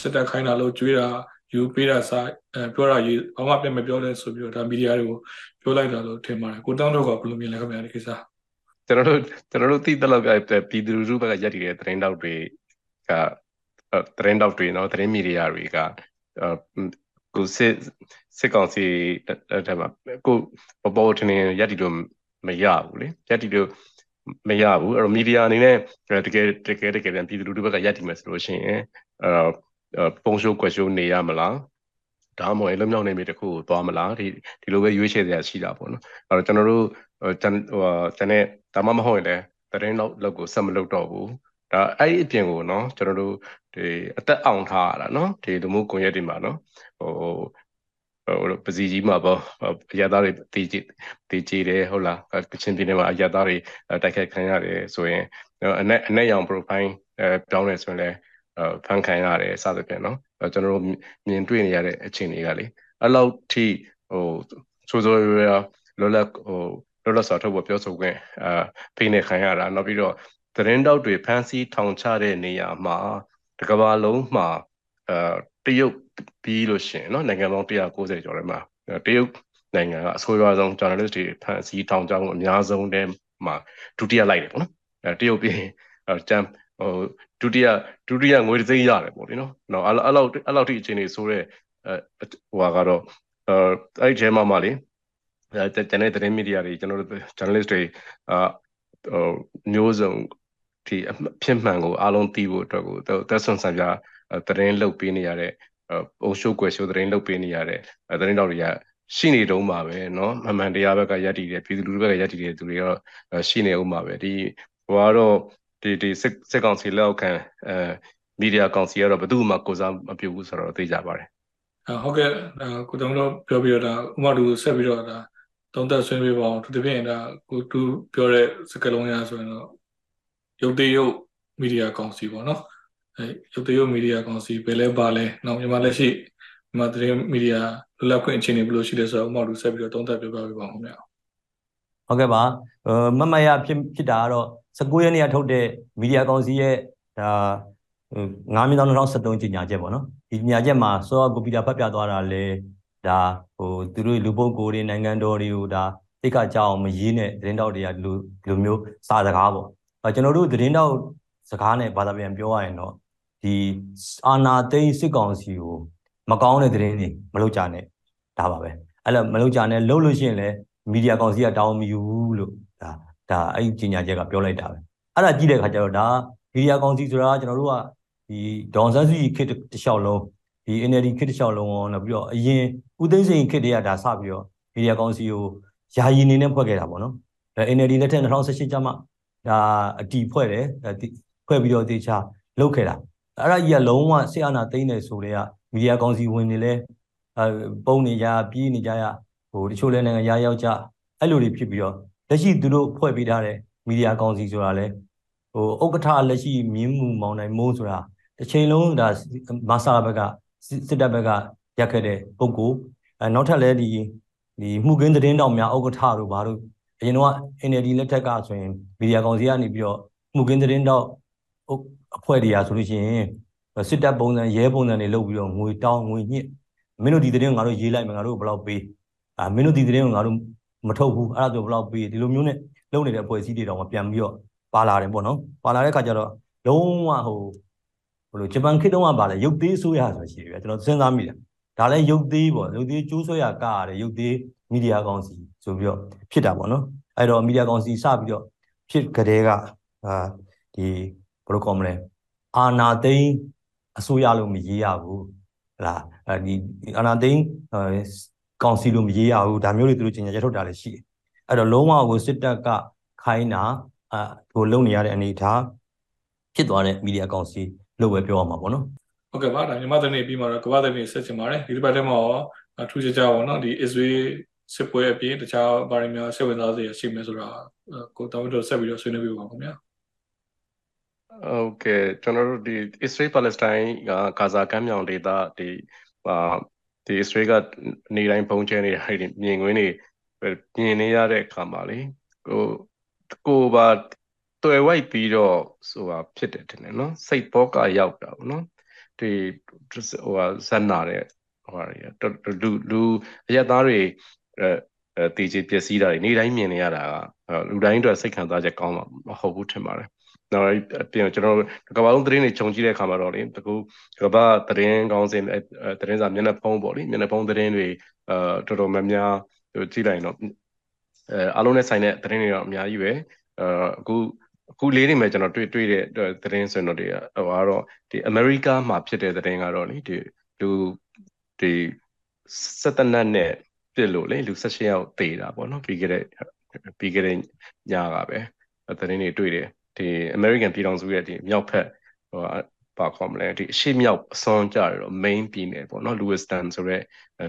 စစ်တပ်ခိုင်းတာလို့ကြွေးတာ ယူပေးတာစာအဲပြောတာရေးဘာမှပြန်မပြောလဲဆိုပြီးတော့ဒါမီဒီယာတွေကိုပြောလိုက်တာလို့ထင်ပါတယ်ကိုတောင်းတော့ကဘယ်လိုမြင်လဲခင်ဗျာဒီကိစ္စကျွန်တော်တို့ကျွန်တော်တို့သိတဲ့လောက်ကပြည်သူလူထုဘက်ကရက်တည်တဲ့သတင်းတောက်တွေကသတင်းတောက်တွေနော်သတင်းမီဒီယာတွေကကိုစစ်စစ်ကောင်စီတဲ့မှာကိုပပေါ်ထင်းရက်တည်လို့မရဘူးလေရက်တည်လို့မရဘူးအဲ့တော့မီဒီယာအနေနဲ့တကယ်တကယ်တကယ်ပြန်ပြည်သူလူထုဘက်ကရက်တည်မယ်ဆိုလို့ရှိရင်အဲ ပုံရှိုးကွက်ရှိုးနေရမလားဒါမှမဟုတ်အလုံးမြောက်နေပြီတခုကိုသွားမလားဒီဒီလိုပဲရွေးချယ်စရာရှိတာပေါ့နော်အဲ့တော့ကျွန်တော်တို့ဟိုဟိုကျွန်တဲ့ဒါမှမဟုတ်ရင်လည်းတရင်လောက်လောက်ကိုဆက်မလုပ်တော့ဘူးဒါအဲ့ဒီအပြင်ကိုနော်ကျွန်တော်တို့ဒီအသက်အောင်ထားရတာနော်ဒီလူမှုကွန်ရက်တွေမှာနော်ဟိုဟိုပစီကြီးမှာပေါ့အရသားတွေတည်ကြည်တည်ကြည်တယ်ဟုတ်လားကချင်ပြည်နယ်မှာအရသားတွေတိုက်ခိုက်ခံရတယ်ဆိုရင်အနက်အနက်ရောင် profile အဲပြောင်းနေဆိုရင်လည်း ဖန်ခံရတယ်စသဖြင့်နော်ကျွန်တော်တို့မြင်တွေ့နေရတဲ့အခြေအနေကလေအဲ့လောက်ထိဟိုဆိုဆိုရရလောလဟိုလောလစာထုတ်ဖို့ပြောဆိုခွင့်အာဖိနေခံရတာနောက်ပြီးတော့သတင်းတောက်တွေဖမ်းဆီးထောင်ချတဲ့နေရာမှာတကဘာလုံးမှာအာတရုတ်ပြီးလို့ရှိရင်เนาะနိုင်ငံပေါင်း190ကျော်ထဲမှာတရုတ်နိုင်ငံကအဆိုးရွားဆုံး journalist တွေဖမ်းဆီးထောင်ချမှုအများဆုံးတဲမှာဒုတိယလိုက်တယ်ပေါ့နော်အဲတရုတ်ပြီးကျန် ဟိုဒုတိယဒုတိယငွေသိန်းရတယ်ပေါ့လေနော်နော်အဲ့လောက်အဲ့လောက်ထိအခြေအနေဆိုတဲ့အဲဟိုကတော့အဲအဲ့ဒီထဲမှာမှလေအဲတန်တဲ့သတင်းမီဒီယာတွေကျွန်တော်တို့ journalist တွေအာဟိုမျိုးစုံဒီဖြစ်မှန်ကိုအားလုံးသိဖို့အတွက်ကိုသက်ဆွန်ဆန်ပြသတင်းလုပ်ပေးနေရတဲ့ပုံရှုပ်ွယ်ရှုပ်သတင်းလုပ်ပေးနေရတဲ့သတင်းတော်တွေကရှိနေတုံးပါပဲเนาะမှန်မှန်တရားဘက်ကယက်တည်တယ်ပြည်သူလူထုဘက်ကယက်တည်တယ်သူတွေတော့ရှိနေဦးမှာပဲဒီဟိုကတော့ ဒီဒီစစ်စစ်ကောင်စီလက်အောက်ခံအဲမီဒီယာကောင်စီကတော့ဘယ်သူမှကိုစားမပြုတ်ဘူးဆိုတော့သိကြပါတယ်ဟုတ်ကဲ့ကိုတုံးတော့ပြောပြီးတော့ဒါဥမာတူဆက်ပြီးတော့ဒါသုံးသက်ဆွေးနွေးပါအောင်သူတပြည့်ဒါကိုတူပြောတဲ့စကားလုံးရဆိုရင်တော့ရုပ်သေးရုပ်မီဒီယာကောင်စီပေါ့နော်အဲရုပ်သေးရုပ်မီဒီယာကောင်စီဘယ်လဲပါလဲနောက်မြန်မာလက်ရှိမြန်မာသတင်းမီဒီယာလွတ်လပ်ခွင့်အခြေအနေဘယ်လိုရှိလဲဆိုတော့ဥမာတူဆက်ပြီးတော့သုံးသက်ပြောပြပေးပါဦးခင်ဗျာဟုတ်ကဲ့ပါမမရဖြစ်ဖြစ်တာကတော့ 19ရက်နေ့ကထုတ်တဲ့မီဒီယာကောင်စီရဲ့ဒါ9မိနစ်2013ကြီးညာချက်ပေါ့နော်ဒီညာချက်မှာစောကွန်ပျူတာဖတ်ပြသွားတာလေဒါဟိုသူတို့လူပုဂ္ဂိုလ်တွေနိုင်ငံတော်တွေကိုဒါတိတ်ခကြောင်မရေးနဲ့သတင်းတောက်တွေကဒီလိုဒီလိုမျိုးစာစကားပေါ့အဲကျွန်တော်တို့သတင်းတောက်စကားနဲ့ဘာသာပြန်ပြောရရင်တော့ဒီအာနာသိန်းစစ်ကောင်စီကိုမကောင်းတဲ့သတင်းတွေမလုပ်ကြနဲ့ဒါပါပဲအဲ့လိုမလုပ်ကြနဲ့လုပ်လို့ရှိရင်လည်းမီဒီယာကောင်စီကတောင်းမယူဘူးလို့ဒါ ဒါအဲ့ဒီကြီးညာချက်ကပြောလိုက်တာပဲအဲ့ဒါကြည့်တဲ့အခါကျတော့ဒါမီဒီယာကောင်စီဆိုတာကျွန်တော်တို့ကဒီဒေါန်ဆန်းစုကြည်ခေတ်တစ်လျှောက်လုံးဒီ NLD ခေတ်တစ်လျှောက်လုံးရောနောက်ပြီးတော့အရင်ဦးသိန်းစိန်ခေတ်တည်းကဒါစပြီးတော့မီဒီယာကောင်စီကိုယာယီနေနဲ့ဖွဲ့ခဲ့တာပေါ့နော်အဲ NLD လက်ထက်2018ကျမှဒါအတီဖွဲ့တယ်ဖွဲ့ပြီးတော့တေချာလုတ်ခဲ့တာအဲ့ဒါကြီးကလုံးဝစစ်အာဏာသိမ်းတယ်ဆိုတဲ့ကမီဒီယာကောင်စီဝင်နေလဲအဲပုံနေကြပြေးနေကြရဟိုတချို့လဲနိုင်ငံရရောက်ကြအဲ့လိုတွေဖြစ်ပြီးတော့ လက်ရှိသူတို့ဖွဲ့ပေးထားတဲ့မီဒီယာကောင်စီဆိုတာလဲဟိုဥက္ကဋ္ဌလက်ရှိမြင်းမှုမောင်နိုင်မိုးဆိုတာတစ်ချိန်လုံးဒါမဆာဘက်ကစစ်တပ်ဘက်ကရက်ခဲ့တဲ့ပုံကိုအဲနောက်ထပ်လဲဒီဒီမှုကင်းသတင်းတောင်များဥက္ကဋ္ဌတို့ဘာလို့အရင်တော့ NLD လက်ထက်ကဆိုရင်မီဒီယာကောင်စီကနေပြီးတော့မှုကင်းသတင်းတောက်အဖွဲ့တွေကဆိုလို့ရှိရင်စစ်တပ်ပုံစံရဲပုံစံတွေလုပ်ပြီးတော့ငွေတောင်းငွေညှစ်မင်းတို့ဒီသတင်းကိုငါတို့ရေးလိုက်မယ်ငါတို့ဘယ်လောက်ပေးအာမင်းတို့ဒီသတင်းကိုငါတို့ မထုတ်ဘူးအဲ့ဒါဆိုဘယ်လောက်ပေးဒီလိုမျိုးနဲ့လုပ်နေတဲ့အဖွဲ့အစည်းတွေတော့ပြန်ပြီးတော့ပါလာတယ်ပေါ့နော်ပါလာတဲ့ခါကျတော့လုံးဝဟိုဘယ်လိုဂျပန်ခေတ်တုန်းကပါလဲရုပ်သေးဆိုးရဆိုရှိတယ်ကျွန်တော်စဉ်းစားမိတယ်ဒါလည်းရုပ်သေးပေါ့ရုပ်သေးကျိုးဆွဲရကရတယ်ရုပ်သေးမီဒီယာကောင်စီဆိုပြီးတော့ဖြစ်တာပေါ့နော်အဲ့တော့မီဒီယာကောင်စီစပြီးတော့ဖြစ်ကြတဲ့ကအာဒီဘယ်လိုကောမလဲအာနာသိန်းအစိုးရလို့မရေးရဘူးဟလားအဲဒီအာနာသိန်း ကောင်စီလို့မရေးရဘူးဒါမျိုးတွေသူတို့ကျင်ညာချက်ထုတ်တာလည်းရှိတယ်အဲ့တော့လုံးဝကိုစစ်တပ်ကခိုင်းတာအဲဟိုလုံနေရတဲ့အနေအထားဖြစ်သွားတဲ့မီဒီယာကောင်စီလို့ပဲပြောရမှာပေါ့နော်ဟုတ်ကဲ့ပါဒါမြန်မာသတင်းပြီးမှတော့ကမ္ဘာသတင်းဆက်ချင်ပါတယ်ဒီတစ်ပတ်ထဲမှာရောထူးခြားခြားပေါ့နော်ဒီ Israel စစ်ပွဲအပြင်တခြားဘာတွေများစိတ်ဝင်စားစရာရှိမယ်ဆိုတာကိုတောင်းတော့ဆက်ပြီးတော့ဆွေးနွေးပြပါခင်ဗျာဟုတ်ကဲ့ကျွန်တော်တို့ဒီ Israel Palestine ကဂါဇာကမ်းမြောင်ဒေသဒီဟာ ဒီ Israel ကနေတိုင်းပုံချဲနေတာတွေမြင်ကွင်းတွေမြင်နေရတဲ့အခါမှာလေကိုကိုပါတွေ့ဝိုက်ပြီးတော့ဆိုတာဖြစ်တယ်တင်တယ်နော်စိတ်ဘောကရောက်တာပေါ့နော်ဒီဟိုဟာဇက်နာတဲ့ဟိုဟာလူလူအရက်သားတွေအဲတည်ကြည်ပျက်စီးတာတွေနေ့တိုင်းမြင်နေရတာကလူတိုင်းအတွက်စိတ်ခံစားချက်ကောင်းမှာမဟုတ်ဘူးထင်ပါတယ် နော်ပြင်ကျွန်တော်ကဘာလုံးသတင်းတွေခြုံကြည့်တဲ့အခါမှာတော့လေတကူကဘာသတင်းကောင်းစင်သတင်းစာမျက်နှာဖုံးပေါ့လေမျက်နှာဖုံးသတင်းတွေအဲတော်တော်များများကြည့်လိုက်တော့အဲအားလုံးနဲ့ဆိုင်တဲ့သတင်းတွေတော့အများကြီးပဲအဲအခုအခုလေးနေမှာကျွန်တော်တွေ့တွေ့တဲ့သတင်းဆိုတော့ဒီဟိုကတော့ဒီအမေရိကမှာဖြစ်တဲ့သတင်းကတော့လေဒီလူဒီစက်တနတ်နဲ့ပြစ်လို့လေလူ16ယောက်သေတာပေါ့နော်ပြီးခဲ့တဲ့ပြီးခဲ့တဲ့ညကပဲသတင်းတွေတွေ့တယ် ဒီ American ပြည်ထောင်စုရဲ့ဒီမြောက်ဖက်ဟိုပါခေါ်မလဲဒီအရှိမြောက်အစွန်ကြရတော့ main ပြည်နယ်ပေါ့နော် Lewiston ဆိုတဲ့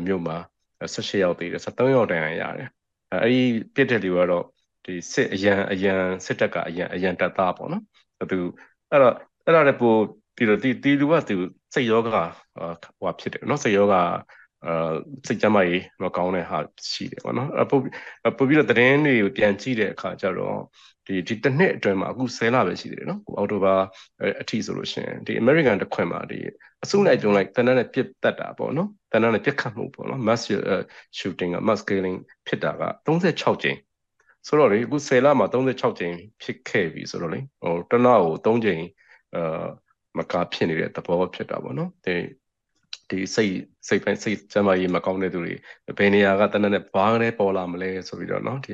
မြို့မှာ16ယောက်သေတယ်73ယောက်တန်ရရတယ်အဲဒီပြစ်တဲ့လူကတော့ဒီစစ်အရန်အရန်စစ်တပ်ကအရန်အရန်တပ်သားပေါ့နော်သူအဲ့တော့အဲ့ဒါလည်းပို့ပြီးတော့ဒီဒီလူကသူစိတ်ယောဂဟိုဖြစ်တယ်နော်စိတ်ယောဂ အာစိတ်ကြမ်းမကြီးမကောင်းတဲ့ဟာရှိတယ်ပေါ့နော်ပို့ပို့ပြီးတော့သတင်းတွေကိုပြန်ကြည့်တဲ့အခါကျတော့ဒီဒီတစ်နှစ်အတွင်းမှာအခု10လပဲရှိသေးတယ်နော်အောက်တိုဘာအထိဆိုလို့ရှိရင်ဒီ American တစ်ခွင်မှာဒီအစုလိုက်ကြုံလိုက်တန်းတန်းနဲ့ပြစ်တက်တာပေါ့နော်တန်းတန်းနဲ့ပြစ်ခတ်မှုပေါ့နော် mass shooting က mass killing ဖြစ်တာက36ကြိမ်ဆိုတော့လေအခု10လမှာ36ကြိမ်ဖြစ်ခဲ့ပြီဆိုတော့လေဟိုတနအကို3ကြိမ်အာမကဖြစ်နေတဲ့သဘောဖြစ်တာပေါ့နော်ဒီ ဒီစိတ်စိတ်ပိုင်းစိတ်ကျမ်းမာရေးမကောင်းတဲ့သူတွေဘယ်နေရာကတနက်နဲ့ဘာနဲ့ပေါ်လာမလဲဆိုပြီးတော့เนาะဒီ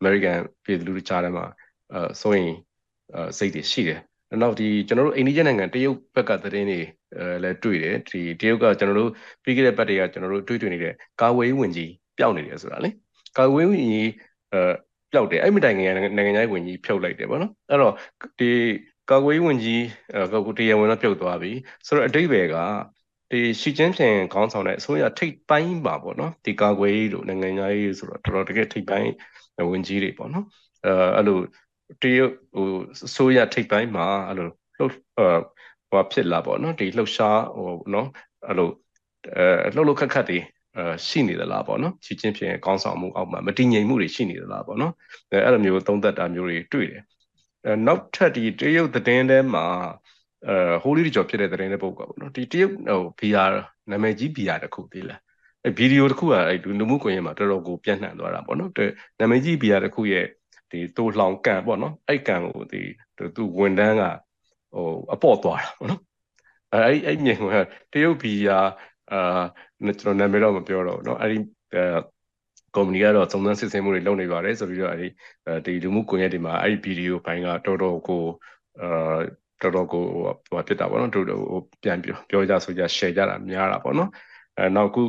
American ပြည်သူလူထုကြားထဲမှာအဲဆိုရင်အဲစိတ်တွေရှိတယ်နောက်ဒီကျွန်တော်တို့အိန္ဒိယနိုင်ငံတရုတ်ဘက်ကသတင်းတွေအဲလည်းတွေ့တယ်ဒီတရုတ်ကကျွန်တော်တို့ပြီးခဲ့တဲ့ပတ်တွေကကျွန်တော်တို့တွေ့တွေ့နေတဲ့ကာဝေးဝင်ကြီးပျောက်နေတယ်ဆိုတာလေကာဝေးဝင်ကြီးအဲပျောက်တယ်အဲ့မိတိုင်နိုင်ငံနိုင်ငံခြားဝင်ကြီးဖြုတ်လိုက်တယ်ပေါ့နော်အဲ့တော့ဒီ ကာကွယ်ရေးဝန်ကြီးကကိုတရားဝင်တော့ပြုတ်သွားပြီဆိုတော့အတိတ်ဘယ်ကဒီရှီကျင်းဖြင်ခေါင်းဆောင်တဲ့အစိုးရထိပ်ပိုင်းပါပေါ့နော်ဒီကာကွယ်ရေးလို့နိုင်ငံသားရေးဆိုတော့တော်တော်တကယ်ထိပ်ပိုင်းဝန်ကြီးတွေပေါ့နော်အဲအဲ့လိုတရုတ်ဟိုအစိုးရထိပ်ပိုင်းမှာအဲ့လိုလှုပ်ဟိုဖြစ်လာပေါ့နော်ဒီလှုပ်ရှားဟိုနော်အဲ့လိုအဲလှုပ်လှုပ်ခက်ခက်တွေအဲရှိနေသလားပေါ့နော်ချီချင်းဖြင့်ကောင်းဆောင်မှုအောက်မှာမတည်ငြိမ်မှုတွေရှိနေသလားပေါ့နော်အဲအဲ့လိုမျိုးသုံးသက်တာမျိုးတွေတွေ့တယ်အဲ နောက်ထပ်ဒီတရုတ်သတင်းထဲမှာအဲဟိုလီကျော်ဖြစ်တဲ့သတင်းတဲ့ပုဂ္ဂိုလ်ပေါ့နော်ဒီတရုတ်ဟို VR နာမည်ကြီး VR တစ်ခုသေးလားအဲဗီဒီယိုတစ်ခုကအဲလူမှုကွန်ရက်မှာတော်တော်ကိုပြန့်နှံ့သွားတာပေါ့နော်နာမည်ကြီး VR တစ်ခုရဲ့ဒီတိုးလောင်ကန်ပေါ့နော်အဲ့ကန်ကိုဒီသူဝန်တန်းကဟိုအပေါ့သွားတာပေါ့နော်အဲအဲ့အဲ့မြင်ကတရုတ် VR အာကျွန်တော်နာမည်တော့မပြောတော့ဘူးเนาะအဲ့ဒီ ကုမ္ပဏီကတော့စုံစမ်းစစ်ဆေးမှုတွေလုပ်နေပါတယ်ဆိုပြီးတော့အဲဒီဒီလူမှုကွန်ရက်တွေမှာအဲ့ဒီဗီဒီယိုပိုင်းကတော်တော်ကိုအာတော်တော်ကိုဟိုဖြစ်တာပေါ့နော်တို့ဟိုပြန်ပြောကြဆိုကြ share ကြတာများတာပေါ့နော်အဲနောက်ခု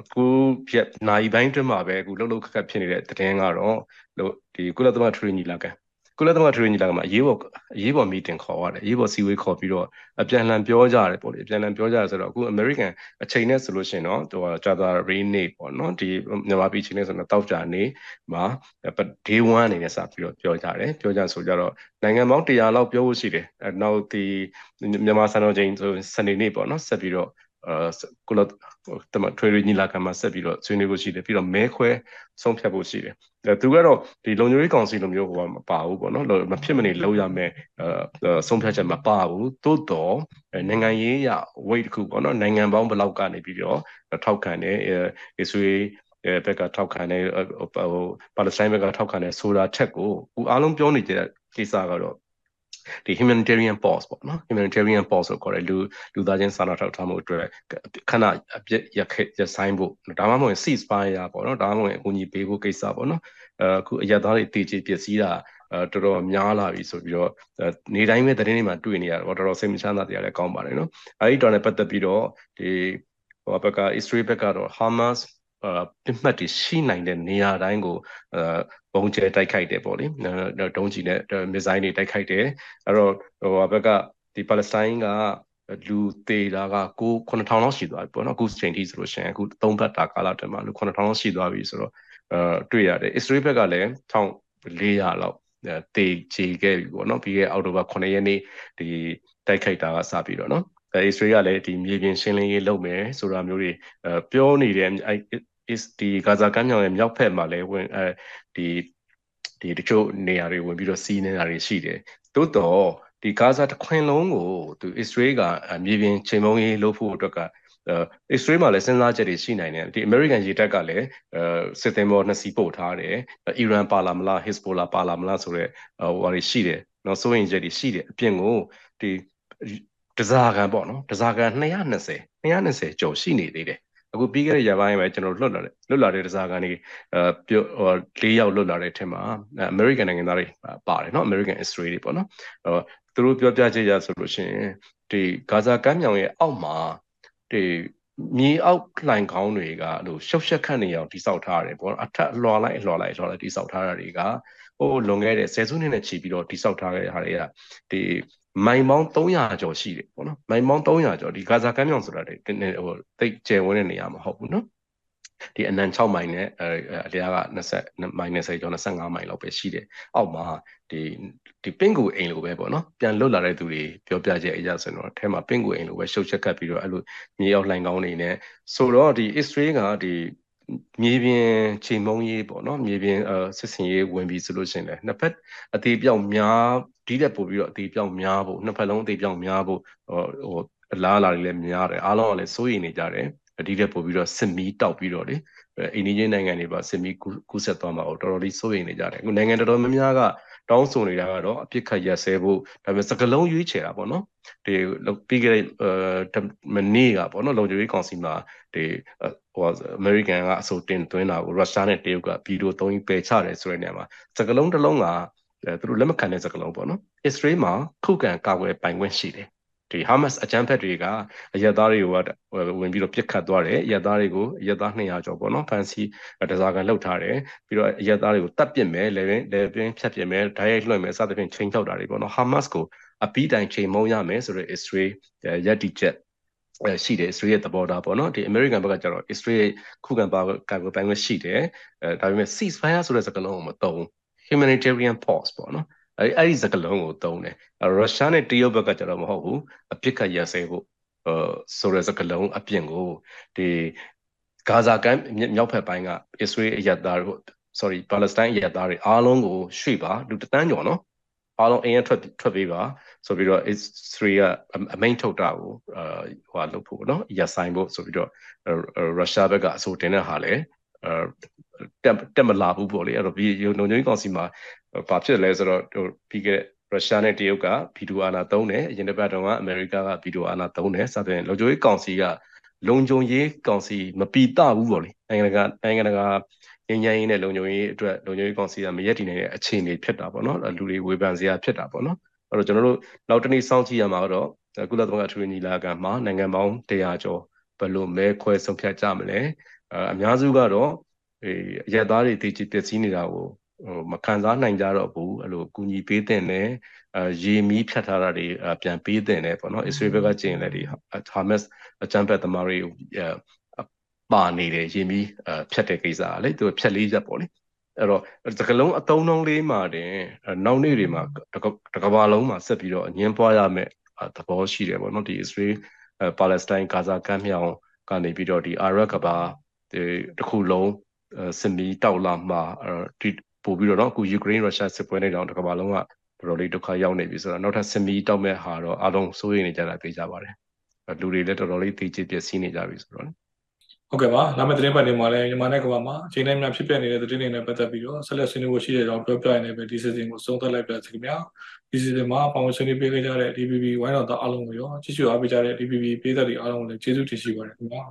အခုပြနိုင်ပိုင်းတွင်မှာပဲအခုလှုပ်လှုပ်ခက်ခက်ဖြစ်နေတဲ့သတင်းကတော့ဒီကုလသမဂ္ဂထရီညီလာခံ ကုလသမဂ္ဂထရီညီလာခံမှာအရေးပေါ်အရေးပေါ် meeting ခေါ်ရတယ်အရေးပေါ်စီဝေးခေါ်ပြီးတော့အပြန်လှန်ပြောကြရတယ်ပေါ့လေအပြန်လှန်ပြောကြရဆိုတော့အခု American အချိန်နဲ့ဆိုလို့ရှိရင်တော့ဟိုဂျာသာရီနေပေါ့နော်ဒီမြန်မာပြည်ချိန်နဲ့ဆိုတော့တောက်ကြနေမှာ day 1အနေနဲ့စပြီးတော့ပြောကြတယ်ပြောကြဆိုကြတော့နိုင်ငံပေါင်း100လောက်ပြောဖို့ရှိတယ်အဲနောက်ဒီမြန်မာစံတော်ချိန်ဆိုစနေနေ့ပေါ့နော်ဆက်ပြီးတော့အာ ကုလတမထွေရီညီလာခံမှာဆက်ပြီးတော့ဆွေးနွေးဖို့ရှိတယ်ပြီးတော့မဲခွဲဆုံးဖြတ်ဖို့ရှိတယ်အဲသူကတော့ဒီလုံခြုံရေးကောင်စီလိုမျိုးဟိုမပါဘူးပေါ့နော်မဖြစ်မနေလုပ်ရမယ်အဲဆုံးဖြတ်ချက်မပါဘူးသို့တော့နိုင်ငံရေးရ weight တစ်ခုပေါ့နော်နိုင်ငံပေါင်းဘယ်လောက်ကနေပြီးတော့ထောက်ခံတယ်အစ္စရေးအဲဘက်ကထောက်ခံတယ်ဟိုပါလက်စတိုင်းဘက်ကထောက်ခံတယ်ဆိုတာချက်ကိုဦးအားလုံးပြောနေတဲ့ကိစ္စကတော့ ဒီ humanitarian pause ပေါ့နော် humanitarian pause ဆိုခေါ်တဲ့လူလူသားချင်းစာနာထောက်ထားမှုအတွက်ခဏအပြည့်ရခဲ့ရဆိုင်ဖို့ဒါမှမဟုတ် cease fire ပေါ့နော်ဒါမှမဟုတ်အကူအညီပေးဖို့ကိစ္စပေါ့နော်အခုအရသားတွေတည်ကြည်ပျက်စီးတာတော်တော်များလာပြီဆိုပြီးတော့နေတိုင်းပဲသတင်းတွေမှာတွေ့နေရတော့တော်တော်စိတ်မချမ်းသာတရားလည်းကောင်းပါတယ်နော်အဲဒီတော့လည်းပတ်သက်ပြီးတော့ဒီဟိုဘက်က Israel ဘက်ကတော့ Hamas ပြစ်မှတ်တွေရှိနိုင်တဲ့နေရာတိုင်းကိုဘုံကျဲတိုက်ခိုက်တယ်ပေါ့လေဒုံးကျည်နဲ့မစ်ဇိုင်းတွေတိုက်ခိုက်တယ်အဲ့တော့ဟိုဘက်ကဒီပါလက်စတိုင်းကလူသေးတာက9 9000လောက်ရှိသွားပြီပေါ့နော်အခုချိန်ထိဆိုလို့ရှိရင်အခု3ဘတ်တာကာလတည်းမှာလူ9000လောက်ရှိသွားပြီဆိုတော့အဲတွေ့ရတယ် Israel ဘက်ကလည်း1400လောက်တေချေခဲ့ပြီပေါ့နော်ပြီးခဲ့အောက်တိုဘာ9ရက်နေ့ဒီတိုက်ခိုက်တာကစပြီးတော့နော်အဲ Israel ကလည်းဒီမြေပြင်ရှင်းလင်းရေးလုပ်မယ်ဆိုတာမျိုးတွေအဲပြောနေတယ် အဲဒီဂါဇာကမ်းမြောင်ရဲ့မြောက်ဖက်မှာလည်းဝင်အဲဒီဒီတချို့နေရာတွေဝင်ပြီးတော့စီးနေတာတွေရှိတယ်တိုးတော့ဒီဂါဇာတစ်ခွင်လုံးကိုသူအစ္စရေးကမြေပြင်ချိန်မုံရေးလုပ်ဖို့အတွက်ကအစ္စရေးမှာလည်းစဉ်းစားချက်တွေရှိနိုင်တယ်ဒီအမေရိကန်ရေတပ်ကလည်းအဲစစ်သင်္ဘောနှစ်စီးပို့ထားတယ်အီရန်ပါလာမလားဟစ်ဘိုလာပါလာမလားဆိုတော့ဟိုဟာတွေရှိတယ်နော်စိုးရင်ချက်တွေရှိတယ်အပြင်ကိုဒီတစားကန်ပေါ့နော်တစားကန်220 220ကျော်ရှိနေသေးတယ် အခုပြီးခဲ့တဲ့ရက်ပိုင်းပဲကျွန်တော်လွတ်လာတယ်လွတ်လာတဲ့တစားကန်တွေအဲပြော၄ယောက်လွတ်လာတဲ့အထက်မှာအမေရိကန်နိုင်ငံသားတွေပါတယ်နော်အမေရိကန်အစ္စရေးတွေပေါ့နော်အဲသူတို့ပြောပြချက်ရဆိုလို့ရှိရင်ဒီဂါဇာကမ်းမြောင်ရဲ့အောက်မှာဒီမြေအောက်လှိုင်ခေါင်းတွေကလို့ရှုပ်ရှက်ခတ်နေအောင်တိစောက်ထားရတယ်ပေါ့အထက်လွှာလိုက်လွှာလိုက်လွှာလိုက်တိစောက်ထားတာတွေကဟိုလွန်ခဲ့တဲ့ဆယ်စုနှစ်နဲ့ချီပြီးတော့တိစောက်ထားခဲ့တဲ့ဟာတွေကဒီ မိုင်ပေါင်း300ကျော်ရှိတယ်ပေါ့နော်မိုင်ပေါင်း300ကျော်ဒီဂါဇာကမ်းမြောင်ဆိုတာဟိုတိတ်ကျယ်ဝန်းတဲ့နေရာမဟုတ်ဘူးနော်ဒီအနံ6မိုင်နဲ့အဲအလျားက20မိုင်20ကျော်25မိုင်လောက်ပဲရှိတယ်အောက်မှာဒီဒီပင်ကူအိမ်လိုပဲပေါ့နော်ပြန်လွတ်လာတဲ့သူတွေပြောပြချက်အရာဆိုတော့အဲမှာပင်ကူအိမ်လိုပဲရှုပ်ချက်ကပ်ပြီးတော့အဲ့လိုမြေရောက်လှိုင်ကောင်းနေနဲ့ဆိုတော့ဒီ Israel ကဒီ မြေပြင်ချိန်မုံရေးပေါ့နော်မြေပြင်အဲစစ်စင်ရေးဝင်ပြီးဆိုလို့ရှိရင်လည်းနှစ်ဖက်အသေးပြောက်များဒီတက်ပို့ပြီးတော့အသေးပြောက်များဖို့နှစ်ဖက်လုံးအသေးပြောက်များဖို့ဟိုဟိုအလားအလာတွေလည်းများတယ်အားလုံးကလည်းစိုးရိမ်နေကြတယ်ဒီတက်ပို့ပြီးတော့စစ်မီးတောက်ပြီးတော့လေအိန္ဒိယနိုင်ငံတွေပါစစ်မီးကူးဆက်သွားမှာတော့တော်တော်လေးစိုးရိမ်နေကြတယ်အခုနိုင်ငံတော်တော်များများက တောင်းဆိုနေတာကတော့အပြစ်ခတ်ရက်စဲဖို့ဒါပေမဲ့စကလုံးရွေးချယ်တာပေါ့နော်ဒီပြီးခဲ့တဲ့မနေ့ကပေါ့နော်လုံခြုံရေးကောင်စီမှာဒီဟိုအမေရိကန်ကအစိုးတင်သွင်းတာကိုရုရှားနဲ့တရုတ်ကဗီဒီယိုသုံးပြီးပယ်ချတယ်ဆိုတဲ့နေရာမှာစကလုံးတစ်လုံးကသူတို့လက်မခံတဲ့စကလုံးပေါ့နော်အစ္စရေးမှာခုခံကာကွယ်ပိုင်ခွင့်ရှိတယ် ဒီ Hamas အကြမ်းဖက်တွေကအရက်သားတွေကိုဝင်ပြီးတော့ပြစ်ခတ်သွားတယ်အရက်သားတွေကိုအရက်သား200ကျော်ပေါ့နော်ဖန်စီတစားကန်လှုပ်ထားတယ်ပြီးတော့အရက်သားတွေကိုတတ်ပစ်မယ်လေပင်လေပင်ဖြတ်ပစ်မယ်ဓာတ်ရိုက်လွှင့်မယ်စသဖြင့်ချိန်ချောက်တာတွေပေါ့နော် Hamas ကိုအပီးတိုင်ချိန်မုံရမယ်ဆိုတော့ Israel ရက်တီချက်ရှိတယ် Israel ရဲ့သဘောထားပေါ့နော်ဒီ American ဘက်ကကျတော့ Israel ခုခံပါကာကွယ်ပိုင်ခွင့်ရှိတယ်အဲဒါပေမဲ့ ceasefire ဆိုတဲ့စကားလုံးကိုမသုံး humanitarian pause ပေါ့နော် အဲ့အဲ့ဒီစကလုံးကိုသုံးတယ်ရုရှားနဲ့တရုတ်ဘက်ကကျတော့မဟုတ်ဘူးအပြစ်ခတ်ရစဲဖို့အဲဆိုတဲ့စကလုံးအပြင်ကိုဒီဂါဇာကမ်းမြောက်ဖက်ပိုင်းကအစ္စရေးအရက်သားတို့ sorry ပါလက်စတိုင်းအရက်သားတွေအားလုံးကိုရွှေ့ပါလူတန်းကျော်နော်အားလုံးအင်းရထွက်ထွက်ပေးပါဆိုပြီးတော့ Israel ကအမိန့်ထုတ်တာကိုအာဟိုလုပ်ဖို့နော်ရက်ဆိုင်ဖို့ဆိုပြီးတော့ရုရှားဘက်ကအဆိုတင်တဲ့ဟာလဲအဲ တက်တက်မလာဘူးပေါ့လေအဲ့တော့ဒီလုံခြုံရေးကောင်စီမှာဘာဖြစ်လဲဆိုတော့ဟိုပြီးခဲ့ရုရှားနဲ့တရုတ်ကဗီဒီယိုအာနာသုံးတယ်အရင်တစ်ပတ်တုန်းကအမေရိကကဗီဒီယိုအာနာသုံးတယ်စသဖြင့်လုံခြုံရေးကောင်စီကလုံခြုံရေးကောင်စီမပီတဘူးပေါ့လေနိုင်ငံတကာနိုင်ငံတကာငြိမ်းချမ်းရေးနဲ့လုံခြုံရေးအတွက်လုံခြုံရေးကောင်စီကမရက်တည်နေတဲ့အခြေအနေဖြစ်တာပေါ့နော်လူတွေဝေဖန်စရာဖြစ်တာပေါ့နော်အဲ့တော့ကျွန်တော်တို့နောက်တနေ့စောင့်ကြည့်ရမှာတော့ကုလသမဂ္ဂထူးညီလာခံမှာနိုင်ငံပေါင်း100ကျော်ဘယ်လိုမဲခွဲဆုံးဖြတ်ကြမလဲ အများစုကတော့အဲရက်သားတွေတည်ကြည်ပျက်စီးနေတာကိုဟိုမခံစားနိုင်ကြတော့ဘူးအဲ့လိုကူညီပေးတဲ့နဲ့အဲရေမီးဖြတ်ထားတာတွေပြန်ပေးတဲ့နဲ့ပေါ့နော်အစ္စရေးဘက်ကကျင်လည်းဒီဟာမက်အချမ်းဖက်သမားတွေပါနေတယ်ရေမီးဖြတ်တဲ့ကိစ္စလေသူဖြတ်လေးရက်ပေါ့လေအဲ့တော့စကလုံးအတုံးလုံးလေးမှာတင်နောက်နေ့တွေမှာတကဘာလုံးမှာဆက်ပြီးတော့အငင်းပွားရမယ်သဘောရှိတယ်ပေါ့နော်ဒီအစ္စရေးပါလက်စတိုင်းဂါဇာကမ်းမြောင်ကနေပြီးတော့ဒီအာရက်ကဘာဒီ တစ်ခုလုံးစင်မီတောက်လာမှာဒီပို့ပြီးတော့เนาะအခုယူကရိန်းရုရှားစစ်ပွဲနေတောင်တစ်ကမ္ဘာလုံးကတော်တော်လေးဒုက္ခရောက်နေပြီဆိုတော့နောက်ထပ်စင်မီတောက်မဲ့ဟာတော့အားလုံးစိုးရိမ်နေကြတာသိကြပါတယ်လူတွေလည်းတော်တော်လေးသိချပြည့်စည်နေကြပြီဆိုတော့ဟုတ်ကဲ့ပါလာမယ့်သတင်းပတ်တွေမှာလည်းမြန်မာနိုင်ငံကမှာအချိန်တိုင်းများဖြစ်ပျက်နေတဲ့သတင်းတွေနဲ့ပတ်သက်ပြီးတော့ဆက်လက်ဆွေးနွေးဖို့ရှိတဲ့အကြောင်းပြောပြရနေပဲဒီ season ကိုဆုံးသက်လိုက်ပါစေခင်ဗျာဒီ season မှာပေါဝင်ဆွေးနွေးပေးခဲ့ကြတဲ့ DPP ဝိုင်းတော်သားအားလုံးကိုရောကြည့်ရှုအားပေးကြတဲ့ DPP ပေးသက်တွေအားလုံးကိုလည်းကျေးဇူးတင်ရှိပါတယ်ခင်ဗျာ